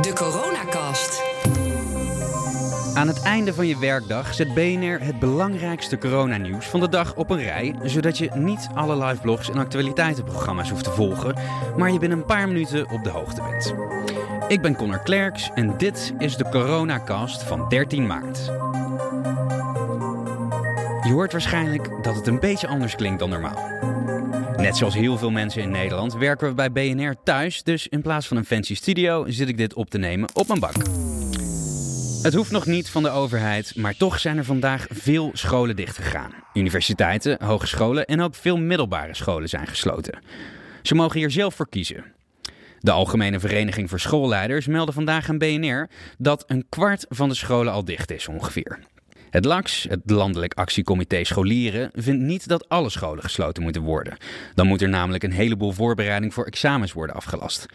De Coronacast. Aan het einde van je werkdag zet BNR het belangrijkste coronanieuws van de dag op een rij, zodat je niet alle liveblogs en actualiteitenprogramma's hoeft te volgen, maar je binnen een paar minuten op de hoogte bent. Ik ben Connor Klerks en dit is de Coronacast van 13 maart. Je hoort waarschijnlijk dat het een beetje anders klinkt dan normaal. Net zoals heel veel mensen in Nederland werken we bij BNR thuis, dus in plaats van een fancy studio zit ik dit op te nemen op mijn bank. Het hoeft nog niet van de overheid, maar toch zijn er vandaag veel scholen dichtgegaan. Universiteiten, hogescholen en ook veel middelbare scholen zijn gesloten. Ze mogen hier zelf voor kiezen. De Algemene Vereniging voor Schoolleiders meldde vandaag aan BNR dat een kwart van de scholen al dicht is ongeveer. Het LAX, het Landelijk Actiecomité Scholieren, vindt niet dat alle scholen gesloten moeten worden. Dan moet er namelijk een heleboel voorbereiding voor examens worden afgelast.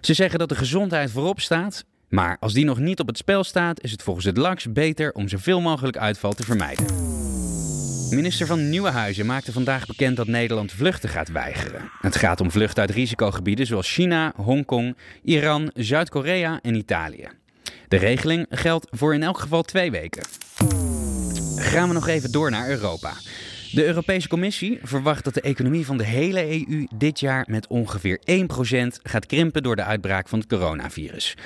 Ze zeggen dat de gezondheid voorop staat, maar als die nog niet op het spel staat, is het volgens het LAX beter om zoveel mogelijk uitval te vermijden. Minister van Nieuwenhuizen maakte vandaag bekend dat Nederland vluchten gaat weigeren. Het gaat om vluchten uit risicogebieden zoals China, Hongkong, Iran, Zuid-Korea en Italië. De regeling geldt voor in elk geval twee weken. Gaan we nog even door naar Europa. De Europese Commissie verwacht dat de economie van de hele EU dit jaar met ongeveer 1% gaat krimpen door de uitbraak van het coronavirus.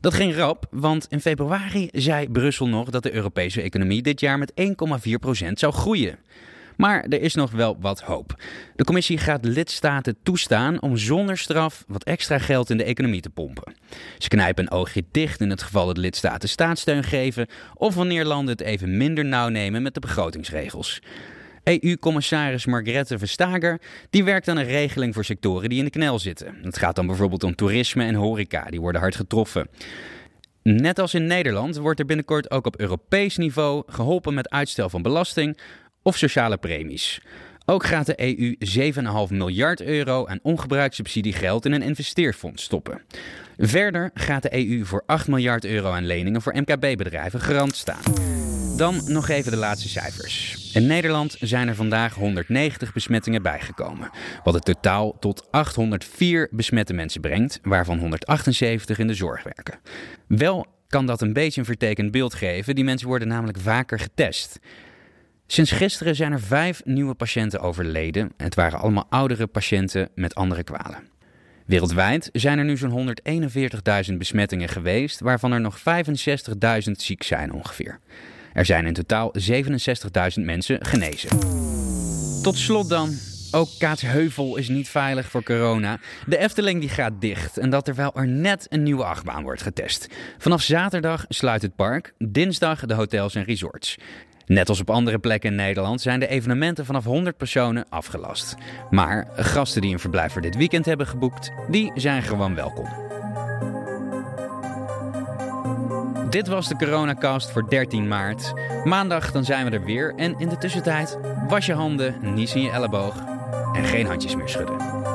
Dat ging rap, want in februari zei Brussel nog dat de Europese economie dit jaar met 1,4% zou groeien. Maar er is nog wel wat hoop. De commissie gaat lidstaten toestaan om zonder straf wat extra geld in de economie te pompen. Ze knijpen een oogje dicht in het geval dat lidstaten staatssteun geven of wanneer landen het even minder nauw nemen met de begrotingsregels. EU-commissaris Margrethe Vestager die werkt aan een regeling voor sectoren die in de knel zitten. Het gaat dan bijvoorbeeld om toerisme en horeca, die worden hard getroffen. Net als in Nederland wordt er binnenkort ook op Europees niveau geholpen met uitstel van belasting of sociale premies. Ook gaat de EU 7,5 miljard euro aan ongebruikt subsidiegeld in een investeerfonds stoppen. Verder gaat de EU voor 8 miljard euro aan leningen voor MKB-bedrijven garant staan. Dan nog even de laatste cijfers. In Nederland zijn er vandaag 190 besmettingen bijgekomen, wat het totaal tot 804 besmette mensen brengt, waarvan 178 in de zorg werken. Wel kan dat een beetje een vertekend beeld geven, die mensen worden namelijk vaker getest. Sinds gisteren zijn er vijf nieuwe patiënten overleden. Het waren allemaal oudere patiënten met andere kwalen. Wereldwijd zijn er nu zo'n 141.000 besmettingen geweest, waarvan er nog 65.000 ziek zijn ongeveer. Er zijn in totaal 67.000 mensen genezen. Tot slot dan. Ook Kaatsheuvel is niet veilig voor corona. De Efteling die gaat dicht en dat terwijl er net een nieuwe achtbaan wordt getest. Vanaf zaterdag sluit het park, dinsdag de hotels en resorts. Net als op andere plekken in Nederland zijn de evenementen vanaf 100 personen afgelast. Maar gasten die een verblijf voor dit weekend hebben geboekt, die zijn gewoon welkom. Dit was de Coronacast voor 13 maart. Maandag dan zijn we er weer en in de tussentijd was je handen, niets in je elleboog en geen handjes meer schudden.